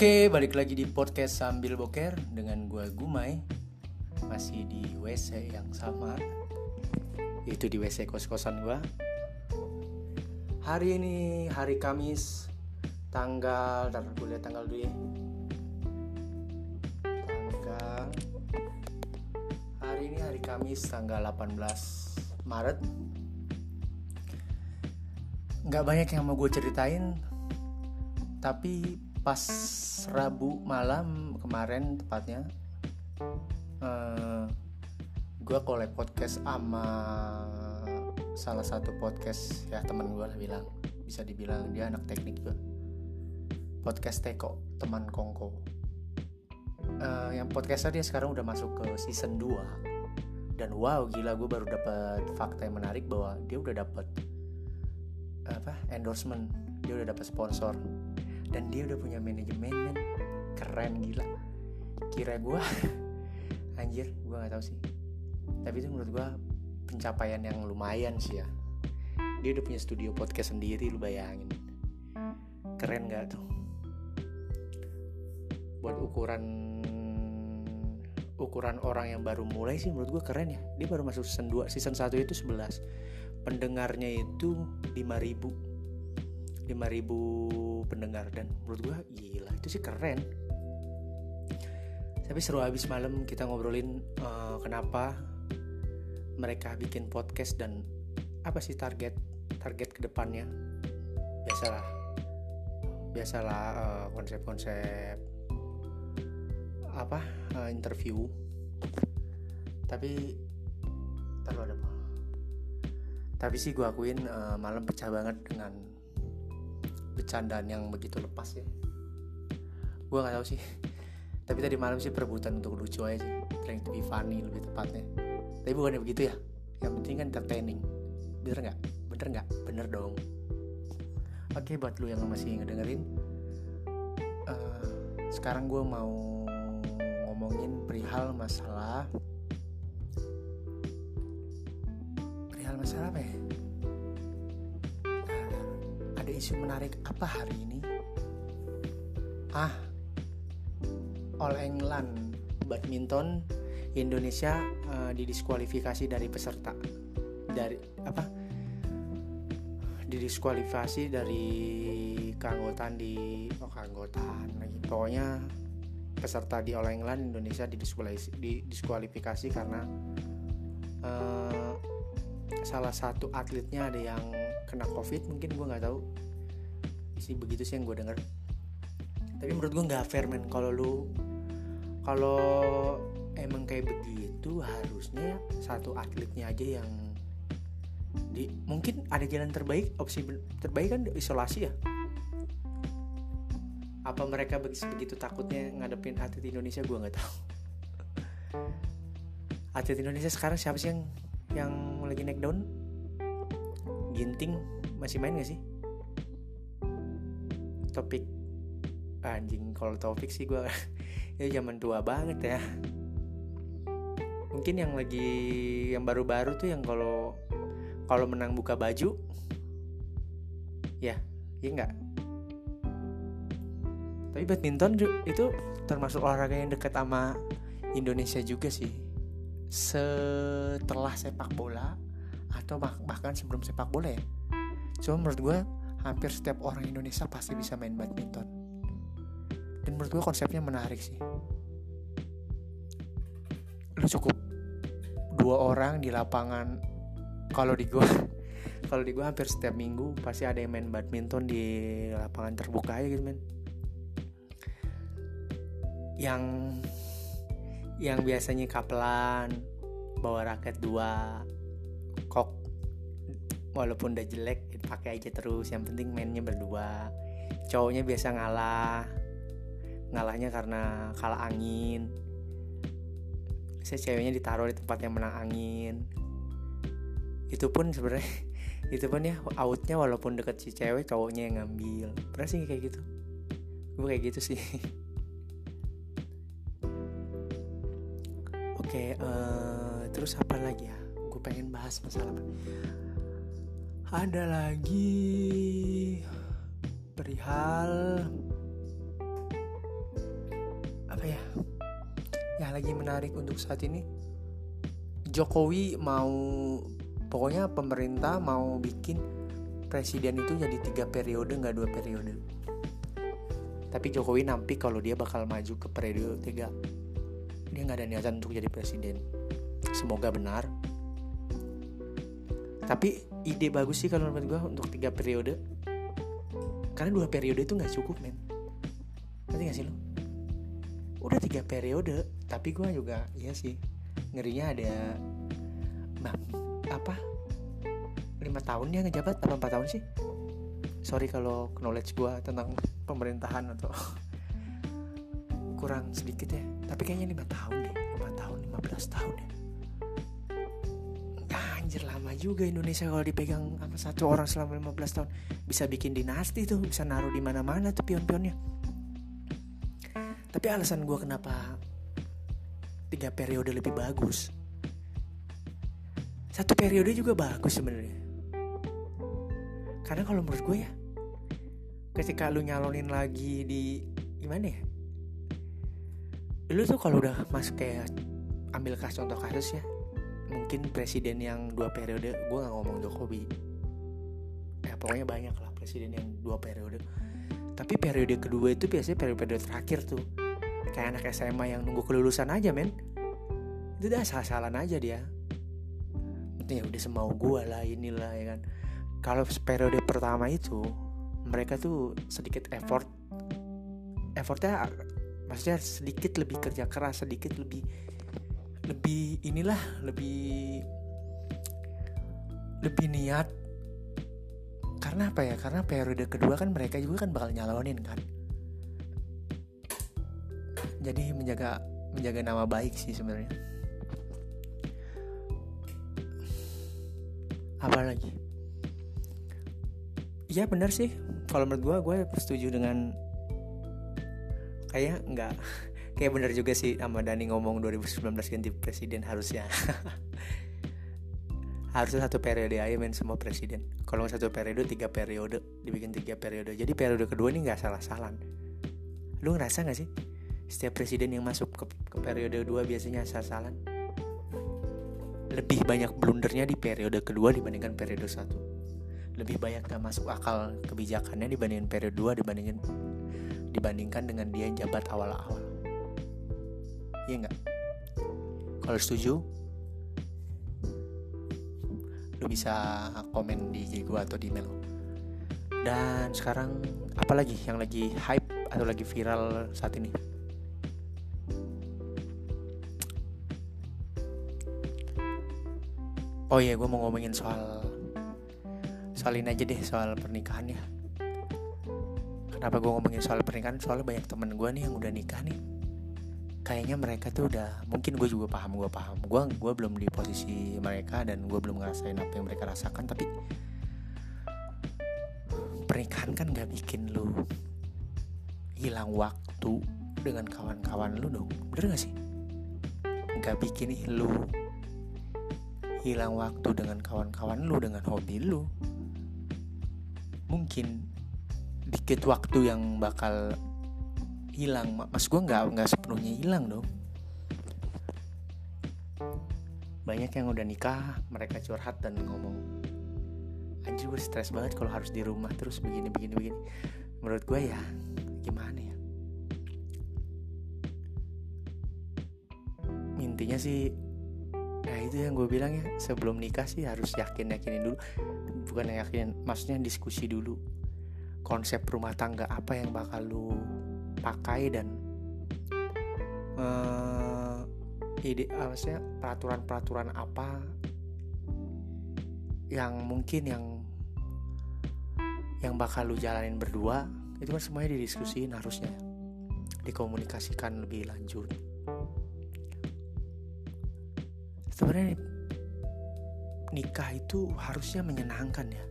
Oke, balik lagi di podcast sambil boker dengan gue Gumai. Masih di WC yang sama. Itu di WC kos-kosan gue Hari ini hari Kamis Tanggal, ntar gue lihat tanggal dulu ya. Tanggal Hari ini hari Kamis tanggal 18 Maret. Nggak banyak yang mau gue ceritain Tapi pas Rabu malam kemarin tepatnya uh, gue collab podcast sama salah satu podcast ya teman gue lah bilang bisa dibilang dia anak teknik juga podcast Teko teman Kongko. Uh, yang podcastnya dia sekarang udah masuk ke season 2 dan wow gila gue baru dapat fakta yang menarik bahwa dia udah dapat apa endorsement. Dia udah dapat sponsor dan dia udah punya manajemen men. Keren gila. Kira gue anjir gue nggak tahu sih. Tapi itu menurut gue pencapaian yang lumayan sih ya. Dia udah punya studio podcast sendiri lu bayangin. Keren gak tuh? Buat ukuran ukuran orang yang baru mulai sih menurut gue keren ya. Dia baru masuk season 2 season 1 itu 11 pendengarnya itu 5000 5000 pendengar dan menurut gue gila itu sih keren. Tapi seru habis malam kita ngobrolin uh, kenapa mereka bikin podcast dan apa sih target target ke depannya biasalah biasalah uh, konsep-konsep apa uh, interview. Tapi terlalu ada tapi sih gue akuin uh, malam pecah banget dengan bercandaan yang begitu lepas ya. Gue nggak tahu sih. Tapi tadi malam sih perebutan untuk lucu aja sih. Trying to be funny lebih tepatnya. Tapi bukannya begitu ya. Yang penting kan entertaining. Bener nggak? Bener nggak? Bener dong. Oke buat lu yang masih ngedengerin uh, sekarang gue mau ngomongin perihal masalah perihal masalah apa ya isu menarik apa hari ini? Ah, All England badminton Indonesia uh, didiskualifikasi dari peserta. Dari apa? Didiskualifikasi dari keanggotaan di oh keanggotaan lagi. Pokoknya peserta di All England Indonesia didiskualifikasi karena uh, salah satu atletnya ada yang kena covid mungkin gue nggak tahu sih begitu sih yang gue denger. Tapi menurut gue nggak fair men. Kalau lu kalau emang kayak begitu harusnya satu atletnya aja yang di mungkin ada jalan terbaik opsi terbaik kan isolasi ya? Apa mereka begitu takutnya ngadepin atlet Indonesia? Gue nggak tahu. Atlet Indonesia sekarang siapa sih yang yang lagi naik down Ginting masih main gak sih topik anjing kalau topik sih gue ya zaman tua banget ya. Mungkin yang lagi yang baru-baru tuh yang kalau kalau menang buka baju. Ya iya enggak tapi badminton itu termasuk olahraga yang dekat sama Indonesia juga sih. Setelah sepak bola atau bahkan sebelum sepak bola ya. Cuma menurut gue hampir setiap orang Indonesia pasti bisa main badminton. Dan menurut gue konsepnya menarik sih. Lu cukup dua orang di lapangan. Kalau di gue kalau di gue hampir setiap minggu pasti ada yang main badminton di lapangan terbuka aja gitu men. Yang yang biasanya kapelan bawa raket dua kok walaupun udah jelek pakai aja terus yang penting mainnya berdua. Cowoknya biasa ngalah ngalahnya karena kalah angin. Saya ceweknya ditaruh di tempat yang menang angin. Itu pun sebenarnya itu pun ya outnya walaupun deket si cewek cowoknya yang ngambil. Pernah sih kayak gitu? Gue kayak gitu sih. Oke okay, uh, eh, terus apa lagi ya? Gue pengen bahas masalah ada lagi perihal apa ya? Yang lagi menarik untuk saat ini. Jokowi mau pokoknya pemerintah mau bikin presiden itu jadi tiga periode nggak dua periode. Tapi Jokowi nampi kalau dia bakal maju ke periode tiga. Dia nggak ada niatan untuk jadi presiden. Semoga benar. Tapi ide bagus sih kalau menurut gue untuk tiga periode. Karena dua periode itu nggak cukup men. Ngerti gak sih lo udah tiga periode tapi gue juga iya sih ngerinya ada bang apa lima tahun dia ngejabat apa empat tahun sih? Sorry kalau knowledge gue tentang pemerintahan atau kurang sedikit ya. Tapi kayaknya lima tahun deh lima tahun lima belas tahun ya anjir lama juga Indonesia kalau dipegang sama satu orang selama 15 tahun. Bisa bikin dinasti tuh bisa naruh di mana-mana tuh pion-pionnya. Tapi alasan gue kenapa tiga periode lebih bagus. Satu periode juga bagus sebenarnya. Karena kalau menurut gue ya ketika lu nyalonin lagi di gimana ya? Lu tuh kalau udah masuk kayak ambil kasus contoh kasus ya mungkin presiden yang dua periode gue nggak ngomong Jokowi. Ya pokoknya banyak lah presiden yang dua periode. Tapi periode kedua itu biasanya periode-periode terakhir tuh. Kayak anak SMA yang nunggu kelulusan aja men. Itu udah salah-salan aja dia. Ya udah semau gue lah inilah ya kan. Kalau periode pertama itu mereka tuh sedikit effort. Effortnya maksudnya sedikit lebih kerja keras sedikit lebih lebih inilah lebih lebih niat. Karena apa ya? Karena periode kedua kan mereka juga kan bakal nyalonin kan. Jadi menjaga menjaga nama baik sih sebenarnya. Apa lagi? Iya benar sih. Kalau menurut gue gue setuju dengan kayak nggak kayak benar juga sih sama Dani ngomong 2019 ganti presiden harusnya. Harusnya satu periode aja main semua presiden. Kalau satu periode tiga periode dibikin tiga periode. Jadi periode kedua ini nggak salah salah lu ngerasa nggak sih? Setiap presiden yang masuk ke, ke periode dua biasanya salah-salah lebih banyak blundernya di periode kedua dibandingkan periode satu. Lebih banyak gak masuk akal kebijakannya dibandingkan periode dua dibandingkan dibandingkan dengan dia jabat awal-awal iya nggak? Kalau setuju lu bisa komen di IG gue atau di email dan sekarang apa lagi yang lagi hype atau lagi viral saat ini? Oh iya gue mau ngomongin soal soal ini aja deh soal pernikahan ya. Kenapa gue ngomongin soal pernikahan? Soalnya banyak temen gue nih yang udah nikah nih kayaknya mereka tuh udah mungkin gue juga paham gue paham. Gue gue belum di posisi mereka dan gue belum ngerasain apa yang mereka rasakan tapi pernikahan kan gak bikin lu hilang waktu dengan kawan-kawan lu dong. Bener gak sih? Gak bikin lu hilang waktu dengan kawan-kawan lu dengan hobi lu. Mungkin dikit waktu yang bakal hilang. Mas gue nggak nggak sepenuhnya hilang dong. Banyak yang udah nikah mereka curhat dan ngomong anjir gue stres banget kalau harus di rumah terus begini begini begini. Menurut gue ya gimana ya? Intinya sih ya itu yang gue bilang ya sebelum nikah sih harus yakin yakinin dulu. Bukan yakinin maksudnya diskusi dulu. Konsep rumah tangga apa yang bakal lu pakai dan uh, ide apa peraturan-peraturan apa yang mungkin yang yang bakal lu jalanin berdua itu kan semuanya didiskusiin harusnya dikomunikasikan lebih lanjut. Sebenarnya nikah itu harusnya menyenangkan ya.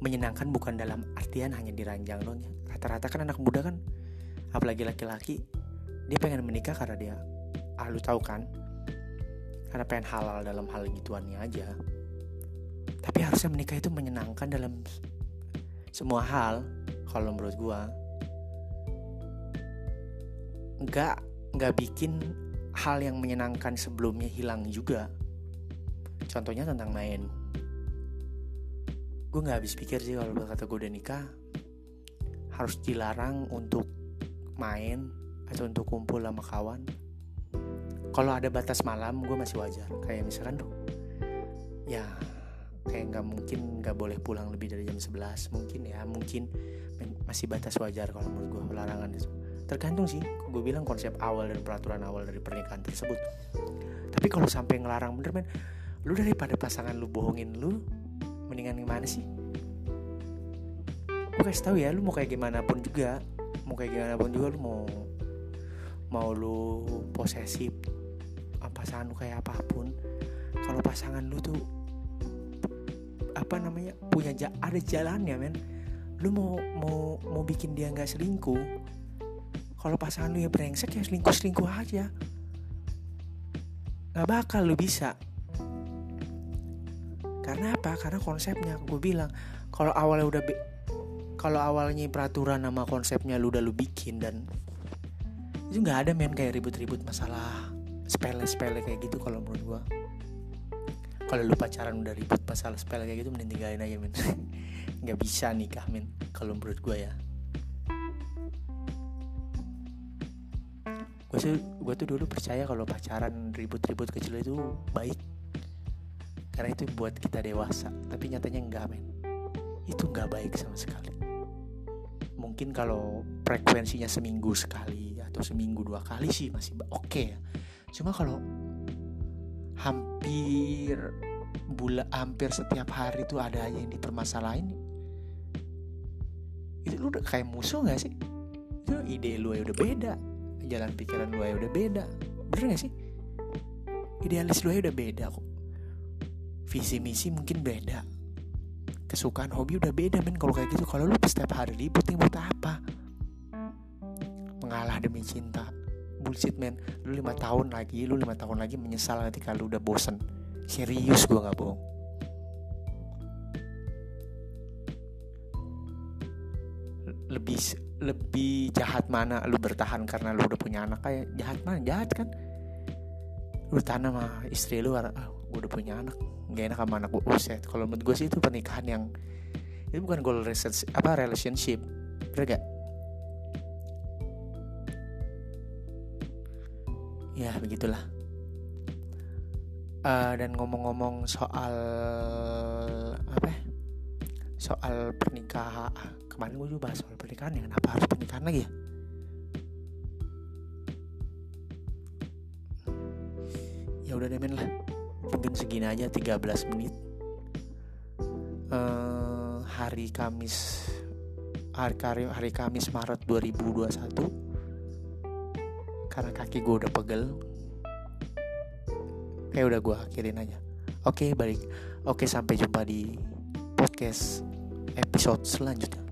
Menyenangkan bukan dalam artian hanya diranjang doang ya. Rata-rata kan anak muda kan apalagi laki-laki dia pengen menikah karena dia ah lu tahu kan? Karena pengen halal dalam hal gituannya aja. Tapi harusnya menikah itu menyenangkan dalam semua hal kalau menurut gua. Nggak nggak bikin hal yang menyenangkan sebelumnya hilang juga. Contohnya tentang main. Gue nggak habis pikir sih kalau kata gue udah nikah harus dilarang untuk main atau untuk kumpul sama kawan. Kalau ada batas malam gue masih wajar. Kayak misalkan tuh ya kayak nggak mungkin nggak boleh pulang lebih dari jam 11 mungkin ya mungkin masih batas wajar kalau menurut gue larangan itu. Tergantung sih gue bilang konsep awal dan peraturan awal dari pernikahan tersebut. Tapi kalau sampai ngelarang bener men lu daripada pasangan lu bohongin lu mendingan gimana sih? Gue kasih tahu ya lu mau kayak gimana pun juga mau kayak gimana pun juga lu mau mau lu posesif pasangan lu kayak apa pun kalau pasangan lu tuh apa namanya punya ada jalannya men. Lu mau mau mau bikin dia nggak selingkuh kalau pasangan lu ya brengsek ya selingkuh selingkuh aja. Nggak bakal lu bisa. Karena apa? Karena konsepnya gue bilang kalau awalnya udah kalau awalnya peraturan nama konsepnya lu udah lu bikin dan itu nggak ada men kayak ribut-ribut masalah sepele-sepele kayak gitu kalau menurut gua. Kalau lu pacaran udah ribut masalah sepele kayak gitu mending tinggalin aja men. Nggak bisa nikah men kalau menurut gua ya. Gue tuh gue tuh dulu percaya kalau pacaran ribut-ribut kecil itu baik. Karena itu buat kita dewasa tapi nyatanya enggak men. Itu nggak baik sama sekali mungkin kalau frekuensinya seminggu sekali atau seminggu dua kali sih masih oke okay ya. Cuma kalau hampir bulan hampir setiap hari tuh ada aja yang dipermasalahin itu lu udah kayak musuh gak sih? Itu ide lu ya udah beda jalan pikiran lu ya udah beda bener gak sih? Idealis lu ya udah beda kok. Visi misi mungkin beda kesukaan hobi udah beda men. Kalau kayak gitu kalau lu setiap hari ribut nih buat apa? Mengalah demi cinta. Bullshit man lu lima tahun lagi lu lima tahun lagi menyesal nanti kalau udah bosen. Serius gue nggak bohong. Lebih lebih jahat mana lu bertahan karena lu udah punya anak? Kayak jahat mana? Jahat kan? Lu tanah sama istri lu ah, gue udah punya anak gak enak sama anak gue uset kalau menurut gue sih itu pernikahan yang itu bukan goal research apa relationship. Bener gak ya begitulah. Uh, dan ngomong-ngomong soal apa ya? soal pernikahan kemarin gue juga bahas soal pernikahan ya kenapa harus pernikahan lagi ya? Ya udah deh men lah mungkin segini aja 13 menit. Uh, hari Kamis hari, hari Kamis Maret 2021 karena kaki gue udah pegel. Kayak udah gue akhirin aja. Oke balik oke sampai jumpa di podcast episode selanjutnya